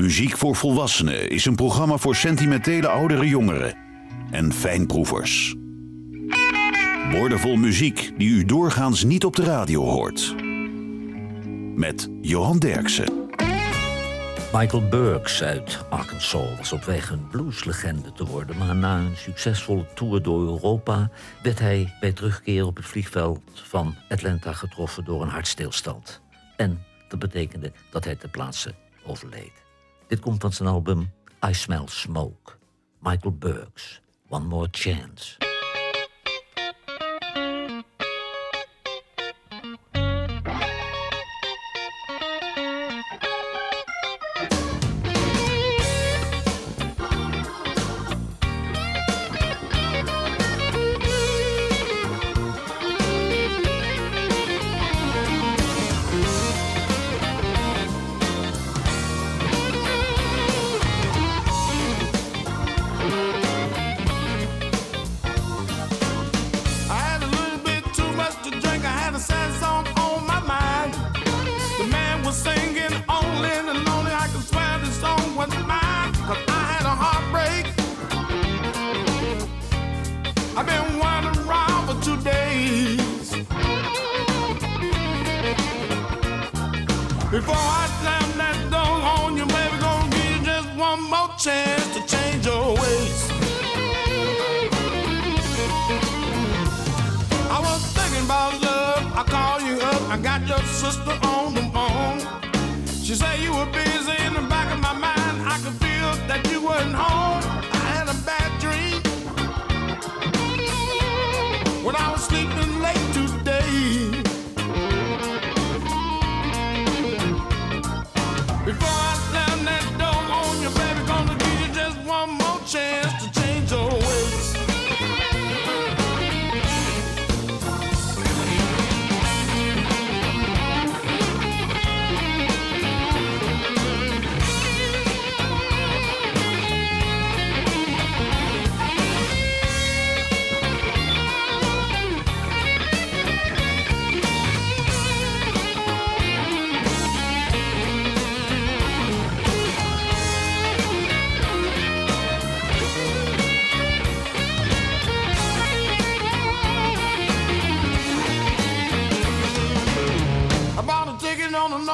Muziek voor Volwassenen is een programma voor sentimentele oudere jongeren en fijnproevers. Woordenvol muziek die u doorgaans niet op de radio hoort. Met Johan Derksen. Michael Burks uit Arkansas was op weg een blueslegende te worden. Maar na een succesvolle tour door Europa werd hij bij terugkeer op het vliegveld van Atlanta getroffen door een hartstilstand. En dat betekende dat hij ter plaatse overleed. Dit komt van zijn album I Smell Smoke. Michael Burks, One More Chance. sister on the phone. She said you were busy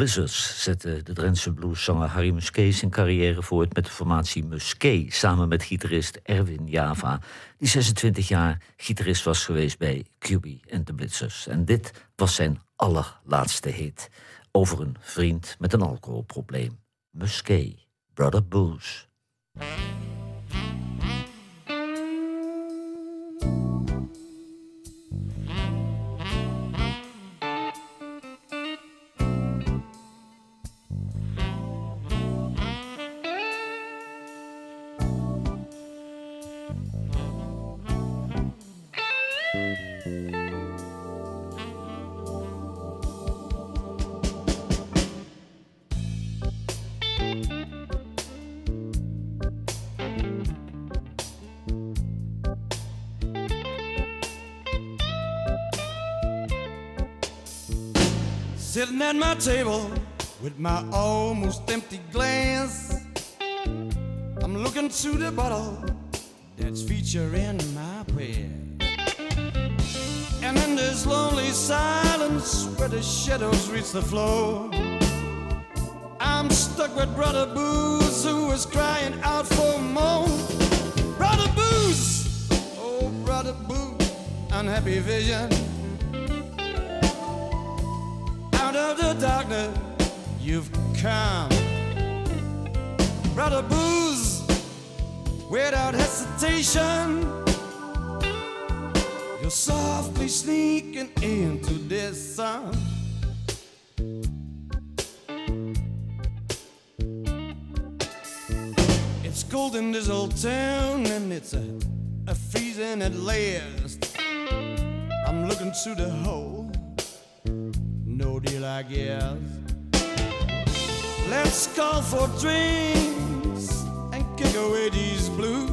Blizzards zette de Drentse blueszanger Harry Musquet zijn carrière voort met de formatie Musquet, samen met gitarist Erwin Java, die 26 jaar gitarist was geweest bij QB and the Blizzards. En dit was zijn allerlaatste hit over een vriend met een alcoholprobleem. Musquet, Brother Booze. Sitting at my table with my almost empty glass. I'm looking to the bottle that's featuring my prayer. And in this lonely silence where the shadows reach the floor, I'm stuck with Brother Booze who is crying out for more. Brother Booze, oh Brother Booze, unhappy vision. The darkness, you've come. Brother Booze, without hesitation, you're softly sneaking into this song. It's cold in this old town and it's a, a freezing at last. I'm looking through the hole, deal, I guess. Let's call for drinks and kick away these blues.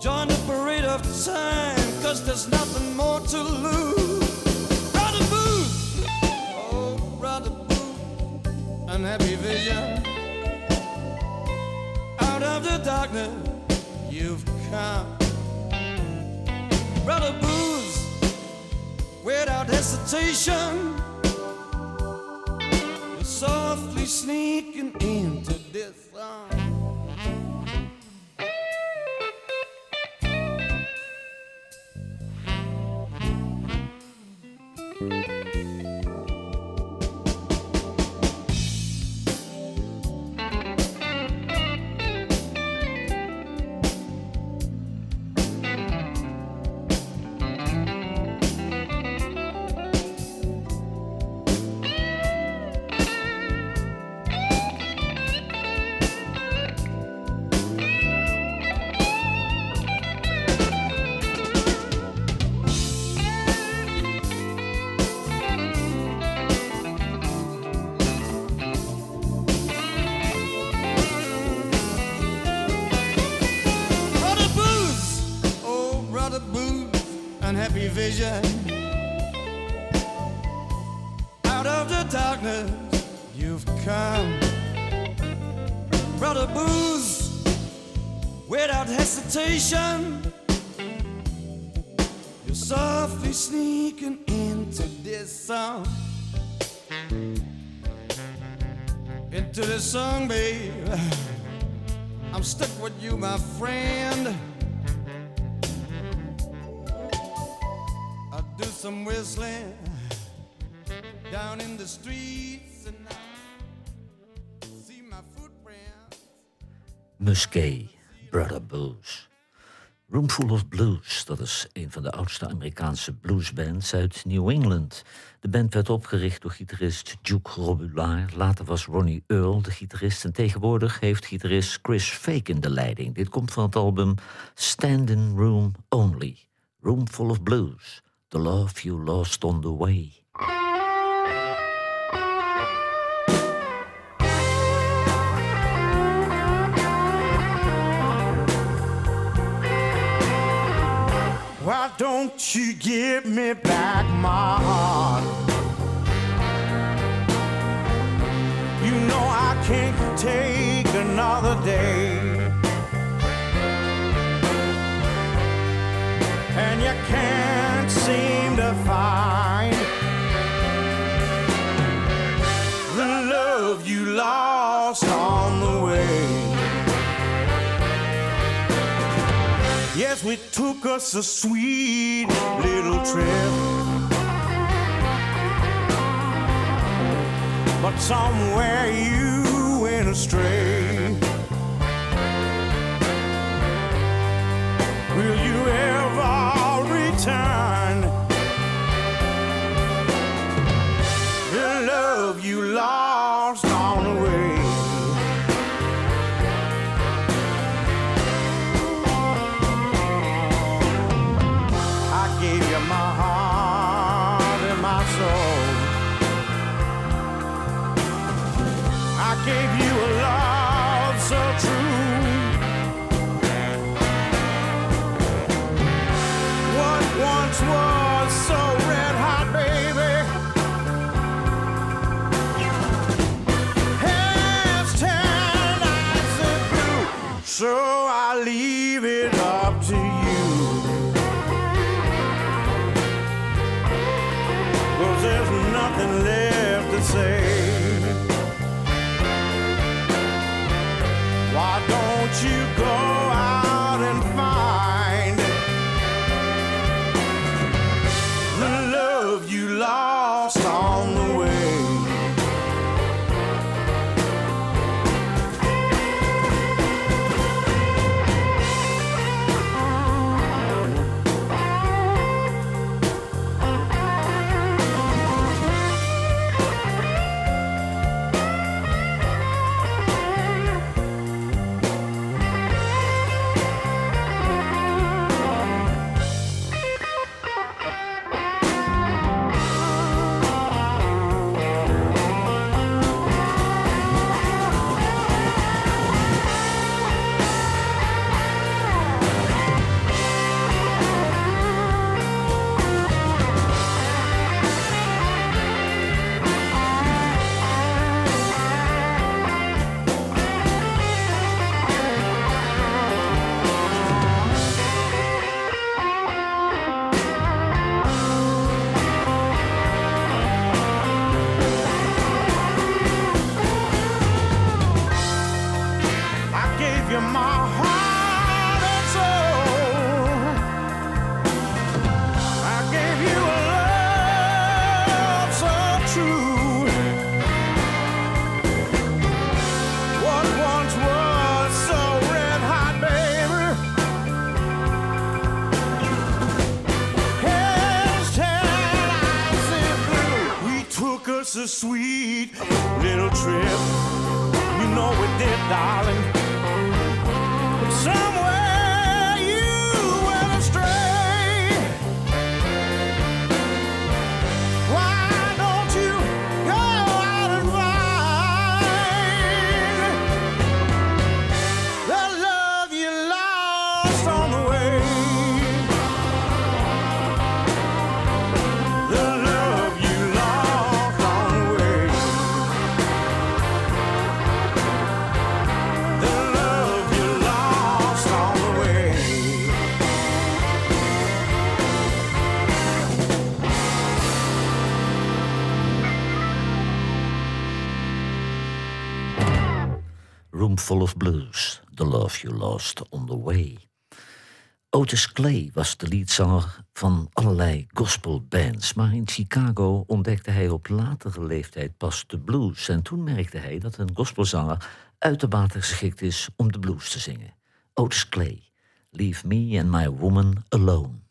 Join the parade of time, cause there's nothing more to lose. Brother Booze, oh, Brother Booze, unhappy vision. Out of the darkness, you've come. Brother Booze, without hesitation, softly sneaking into song. Into this song, babe. I'm stuck with you, my friend. I'll do some whistling down in the streets and I see my footprints. Muskee, Brother Booze. Roomful of Blues, dat is een van de oudste Amerikaanse bluesbands uit New England. De band werd opgericht door gitarist Duke Robillard. Later was Ronnie Earl de gitarist en tegenwoordig heeft gitarist Chris Fake de leiding. Dit komt van het album Standing Room Only. Roomful of Blues, The Love You Lost on the Way. Why don't you give me back my heart? You know I can't take another day. And you can't seem to find the love you lost on Yes, we took us a sweet little trip. But somewhere you went astray. Blues, The Love You Lost on the Way. Otis Clay was de leadzanger van allerlei gospelbands, maar in Chicago ontdekte hij op latere leeftijd pas de blues. En toen merkte hij dat een gospelzanger uitermate geschikt is om de blues te zingen. Otis Clay, Leave Me and My Woman Alone.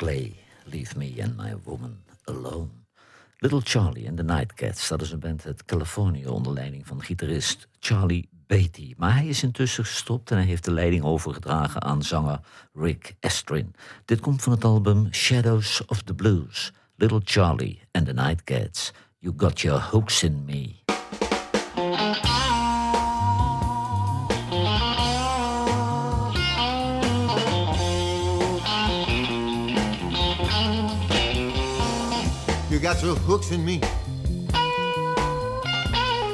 Clay, Leave Me and My Woman Alone. Little Charlie and the Nightcats, dat is een band uit Californië onder leiding van gitarist Charlie Beatty. Maar hij is intussen gestopt en hij heeft de leiding overgedragen aan zanger Rick Estrin. Dit komt van het album Shadows of the Blues. Little Charlie and the Nightcats, You Got Your Hooks in Me. Got your hooks in me.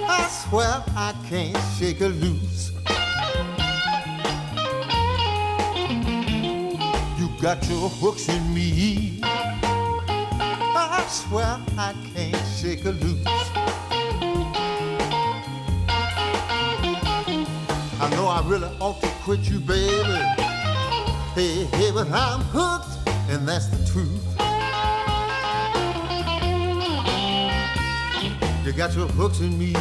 I swear I can't shake a loose. You got your hooks in me. I swear I can't shake a loose. I know I really ought to quit you, baby. Hey, hey, but I'm hooked, and that's the truth. You got your hooks in me.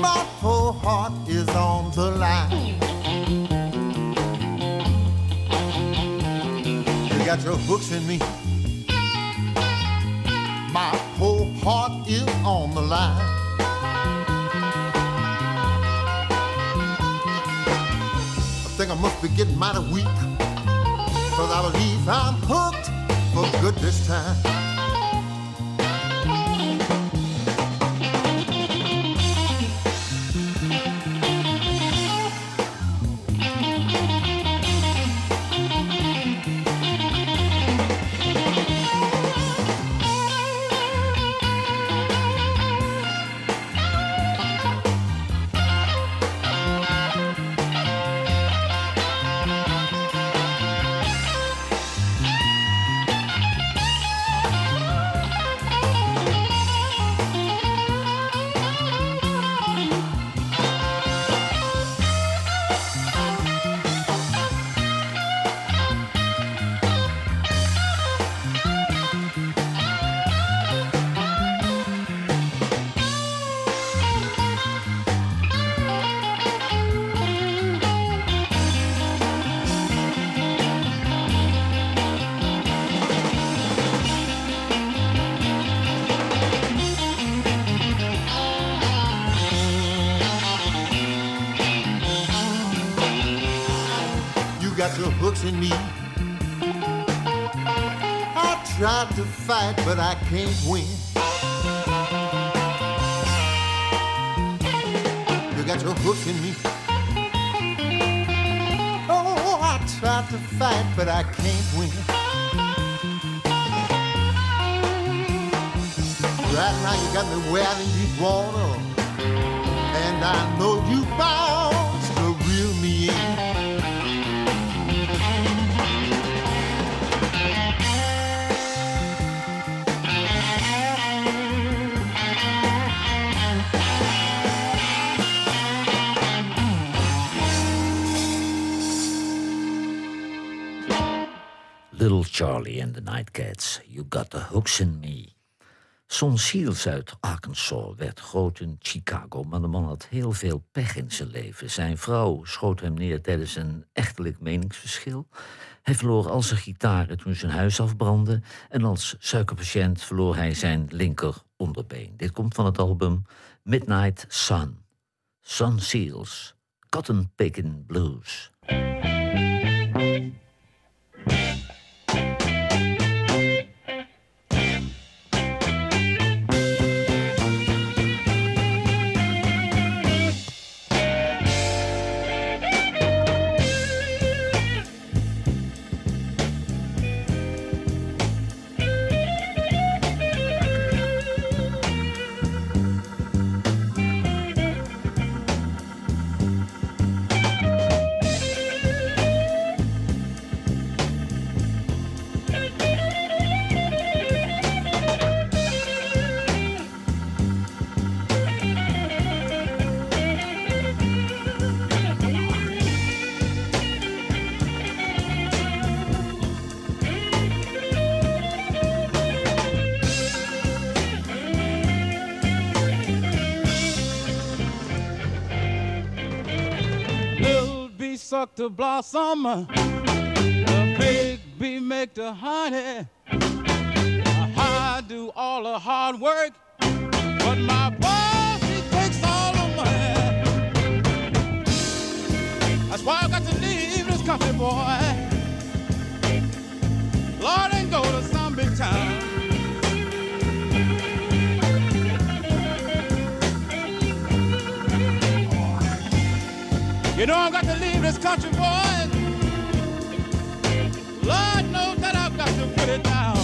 My whole heart is on the line. You got your hooks in me. My whole heart is on the line. I think I must be getting mighty weak. Cause I believe I'm hooked for good this time. Hooks in me. I tried to fight, but I can't win. You got your hooks in me. Oh, I tried to fight, but I can't win. Right now you got me wading deep water, and I know you Little Charlie and the Nightcats, You Got the Hooks in Me. Son Seals uit Arkansas werd groot in Chicago, maar de man had heel veel pech in zijn leven. Zijn vrouw schoot hem neer tijdens een echtelijk meningsverschil. Hij verloor al zijn gitaren toen zijn huis afbrandde. En als suikerpatiënt verloor hij zijn linker onderbeen. Dit komt van het album Midnight Sun. Son Seals, Cotton Picking Blues. Suck the blossom, the big bee make the honey. I do all the hard work, but my boss he takes all the money. That's why I got to leave this country, boy. Lord, and go to some big town. You know I've got to leave this country, boy. Lord knows that I've got to put it down.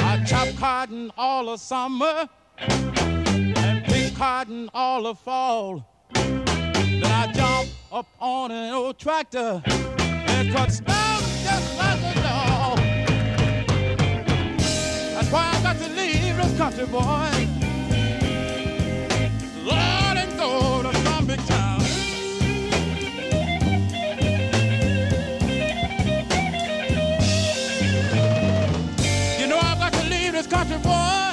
I chop cotton all the summer and pick cotton all the fall. Then I jump up on an old tractor and cut snow just like a dog. That's why I got to leave country, boy. Lord, and go to some big town. You know I've got to leave this country, boy.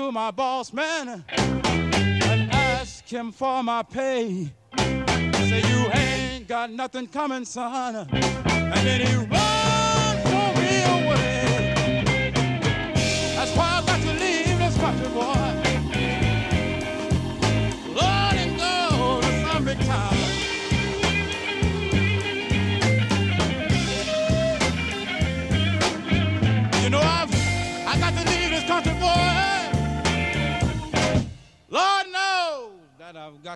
To my boss man and ask him for my pay. Say you ain't got nothing coming, son. And then he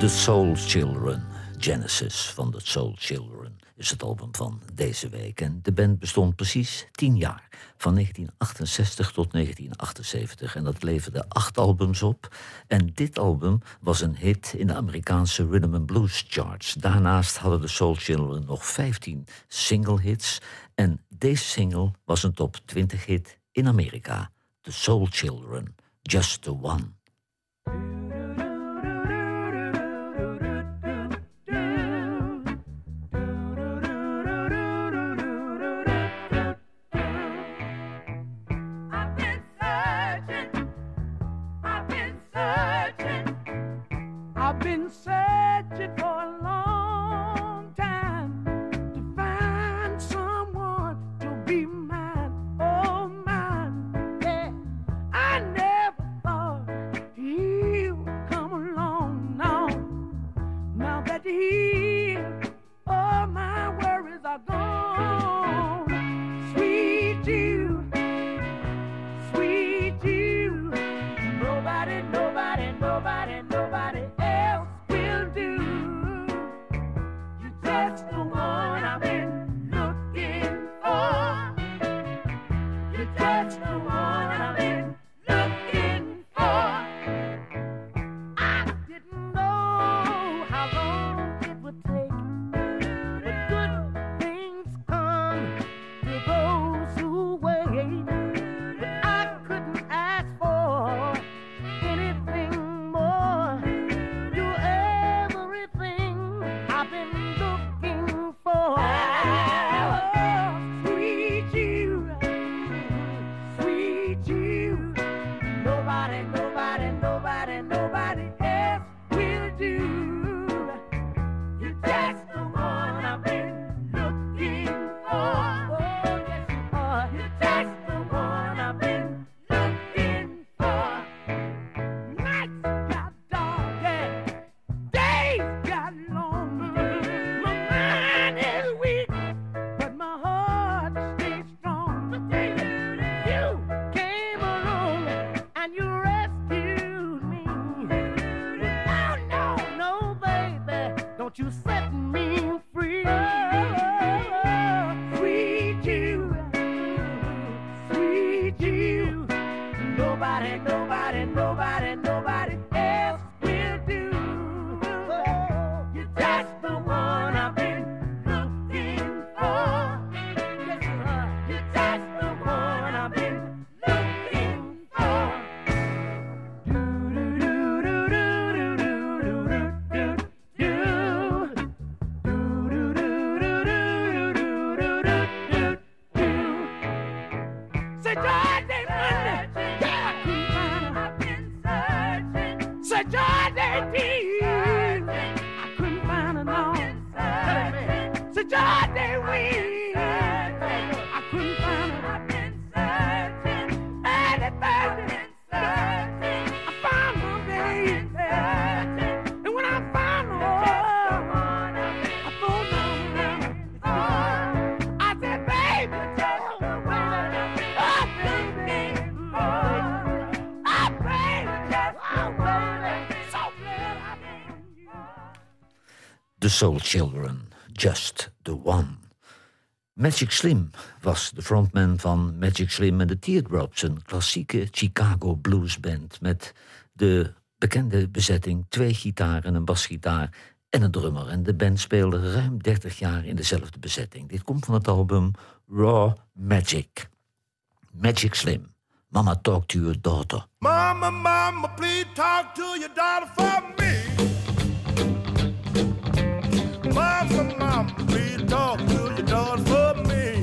The Soul Children, Genesis van The Soul Children, is het album van deze week. En de band bestond precies tien jaar, van 1968 tot 1978. En dat leverde acht albums op. En dit album was een hit in de Amerikaanse rhythm and blues charts. Daarnaast hadden de Soul Children nog 15 single hits. En deze single was een top 20 hit in Amerika. The Soul Children, Just the One. don't you say? Soul Children, Just the One. Magic Slim was de frontman van Magic Slim en de Teardrops, een klassieke Chicago bluesband met de bekende bezetting: twee gitaren, een basgitaar en een drummer. En de band speelde ruim 30 jaar in dezelfde bezetting. Dit komt van het album Raw Magic. Magic Slim. Mama, talk to your daughter. Mama, mama, please talk to your daughter for me. Mom, mom, please talk to your daughter for me.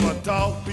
Mama, talk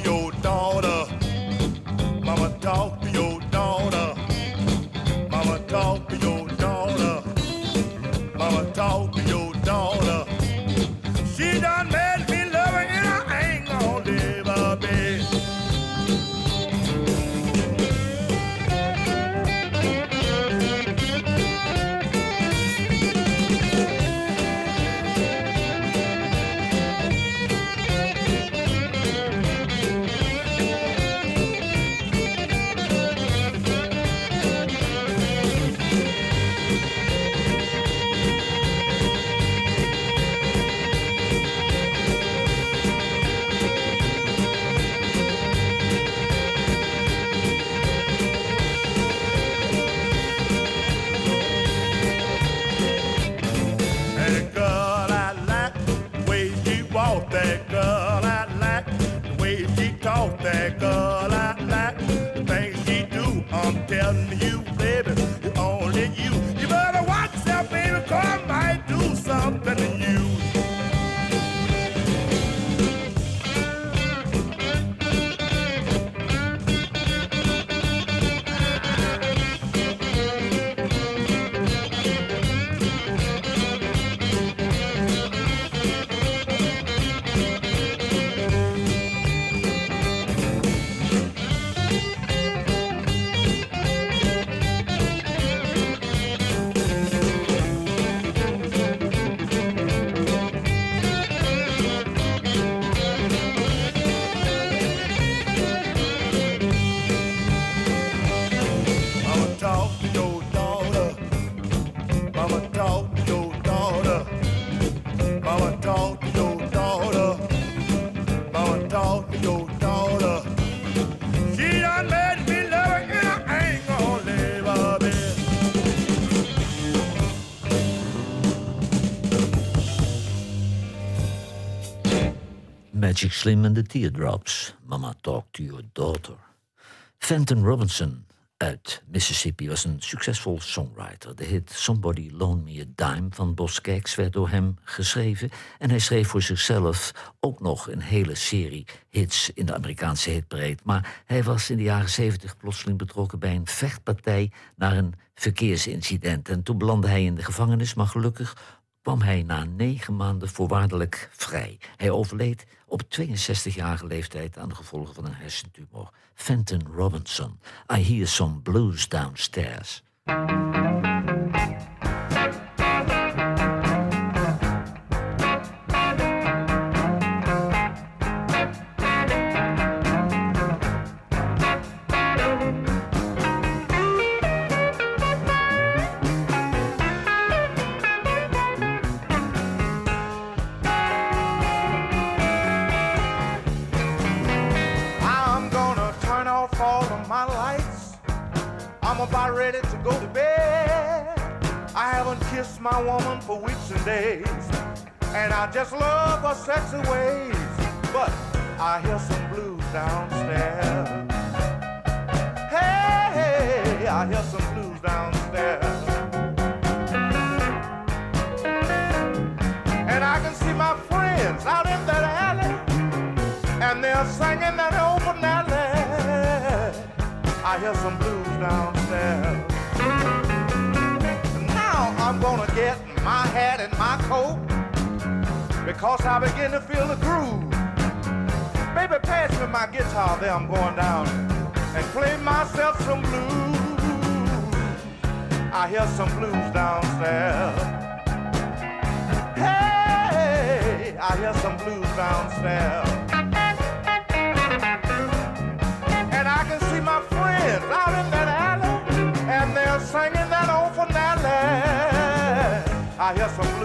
Slim and the Teardrops. Mama Talk to Your Daughter. Fenton Robinson uit Mississippi was een succesvol songwriter. De hit Somebody Loan Me a Dime van Bos werd door hem geschreven. En hij schreef voor zichzelf ook nog een hele serie hits in de Amerikaanse hitparade. Maar hij was in de jaren zeventig plotseling betrokken bij een vechtpartij naar een verkeersincident. En toen belandde hij in de gevangenis, maar gelukkig kwam hij na negen maanden voorwaardelijk vrij. Hij overleed op 62-jarige leeftijd aan de gevolgen van een hersentumor. Fenton Robinson. I hear some blues downstairs. I'm about ready to go to bed. I haven't kissed my woman for weeks and days. And I just love her sexy ways. But I hear some blues downstairs. Hey, hey, I hear some blues downstairs. And I can see my friends out in that alley and they're singing that open alley. I hear some blues Now I'm gonna get my hat and my coat because I begin to feel the groove. Baby, pass me my guitar there. I'm going down and play myself some blues. I hear some blues downstairs. Hey, I hear some blues downstairs. And I can see my friends out Coco I hear some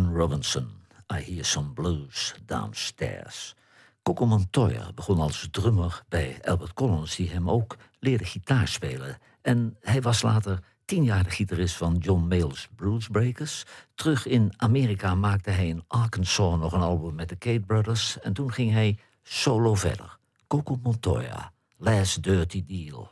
Robinson, I Hear Some Blues Downstairs. Coco Montoya begon als drummer bij Albert Collins, die hem ook leerde gitaar spelen. En hij was later tienjarige gitarist van John Mayles Bluesbreakers. Terug in Amerika maakte hij in Arkansas nog een album met de Kate Brothers. En toen ging hij solo verder. Coco Montoya, Last Dirty Deal.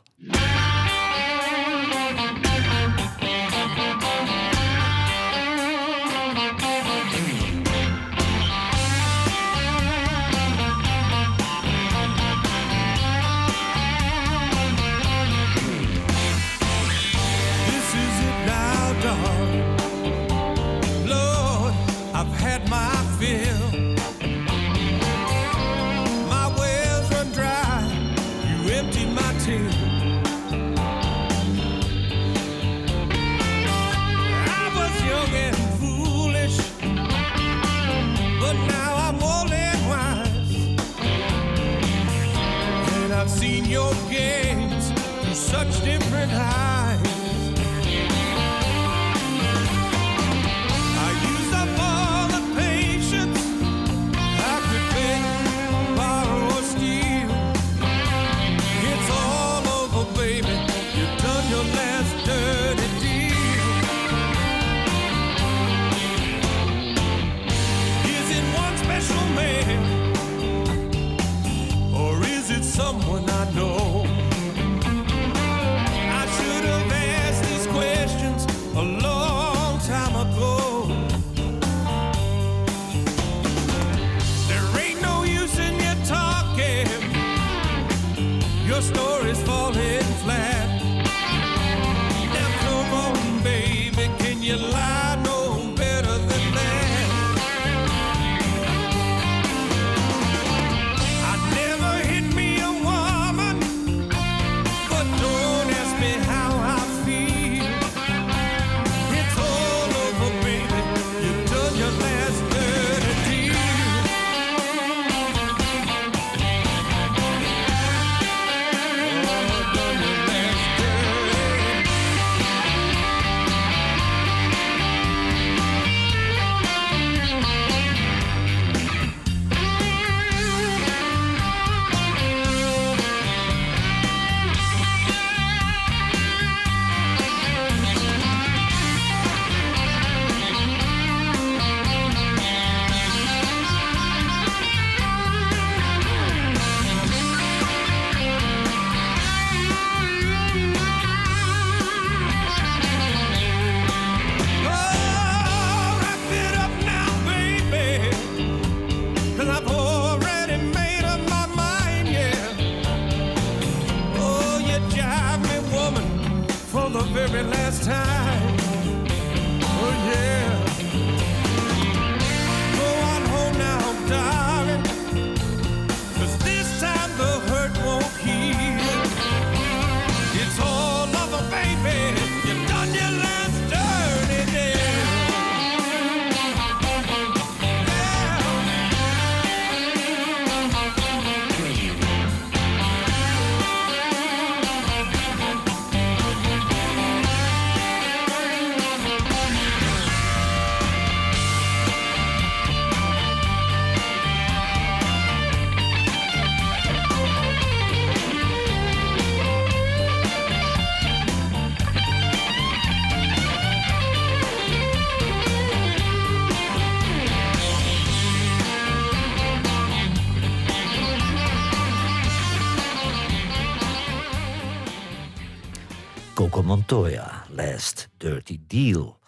Deal.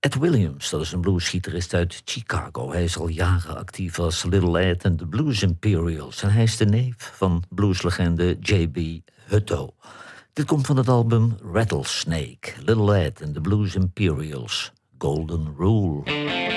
Ed Williams, dat is een bluesgitarist uit Chicago. Hij is al jaren actief als Little Ed en de Blues Imperials. En hij is de neef van blueslegende J.B. Hutto. Dit komt van het album Rattlesnake, Little Ed en de Blues Imperials, Golden Rule.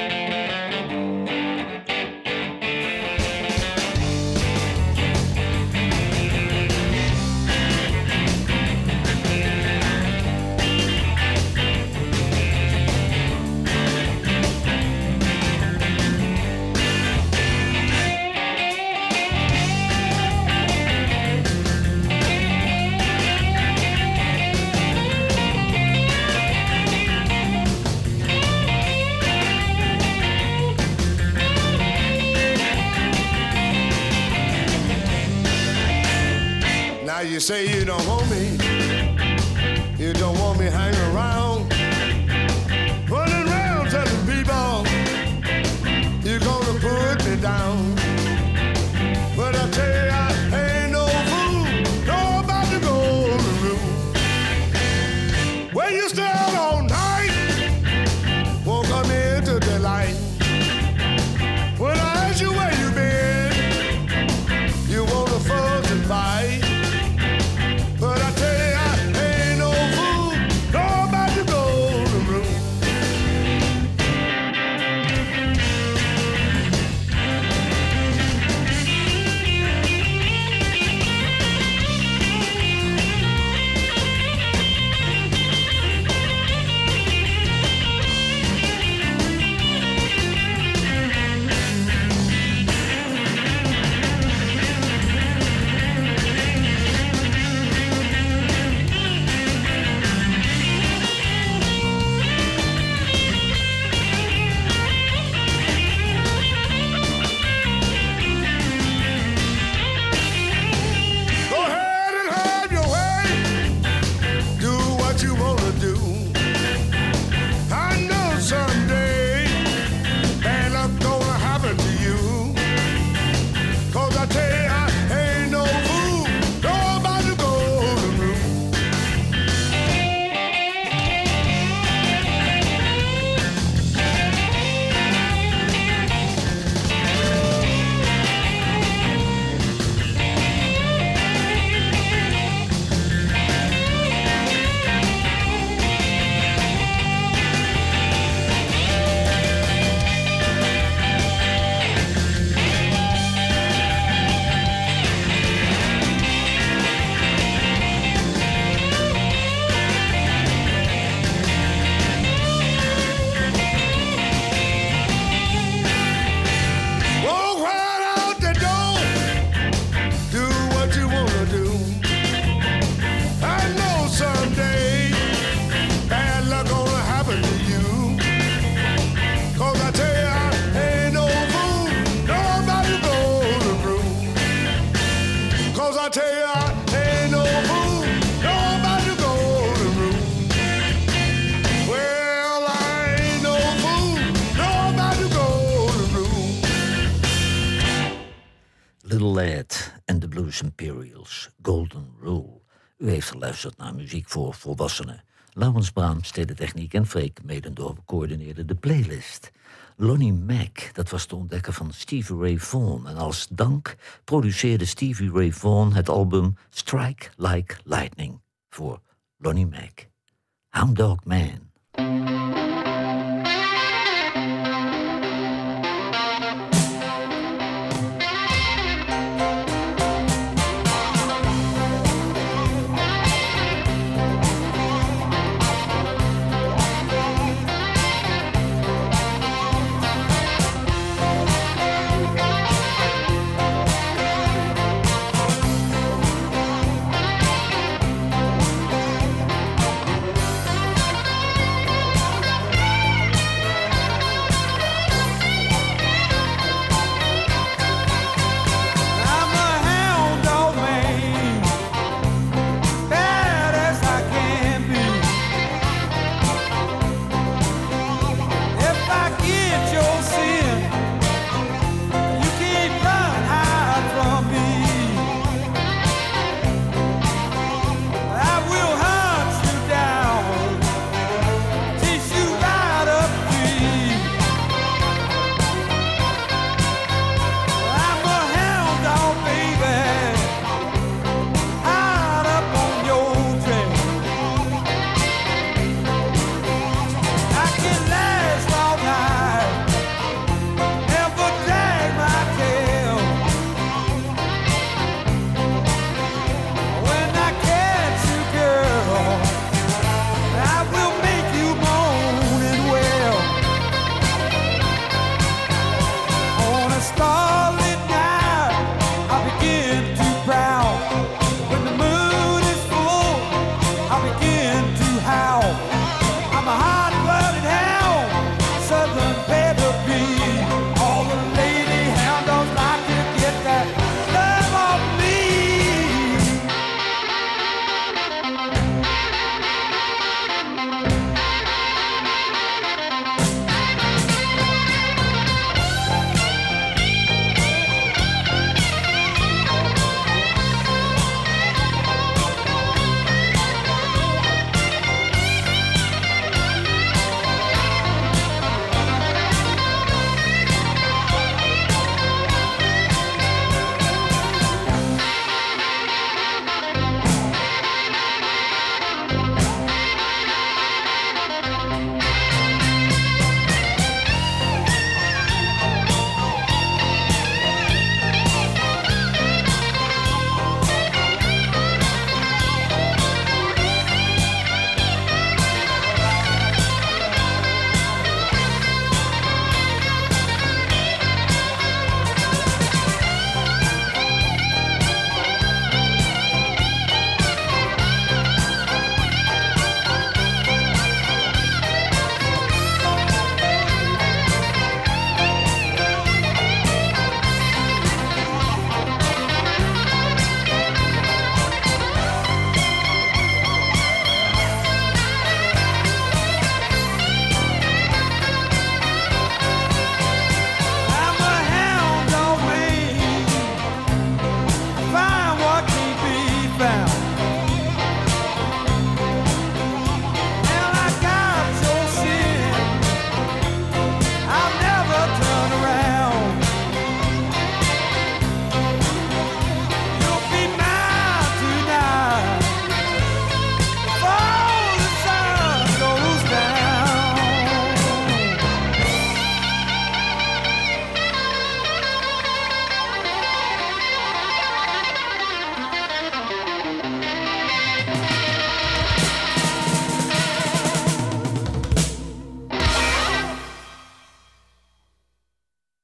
Imperials, Golden Rule. U heeft geluisterd naar muziek voor volwassenen. Laurens Braams deed de techniek en Freek Medendorp coördineerde de playlist. Lonnie Mack, dat was de ontdekker van Stevie Ray Vaughan. En als dank produceerde Stevie Ray Vaughan het album Strike Like Lightning voor Lonnie Mack. Hound Dog Man.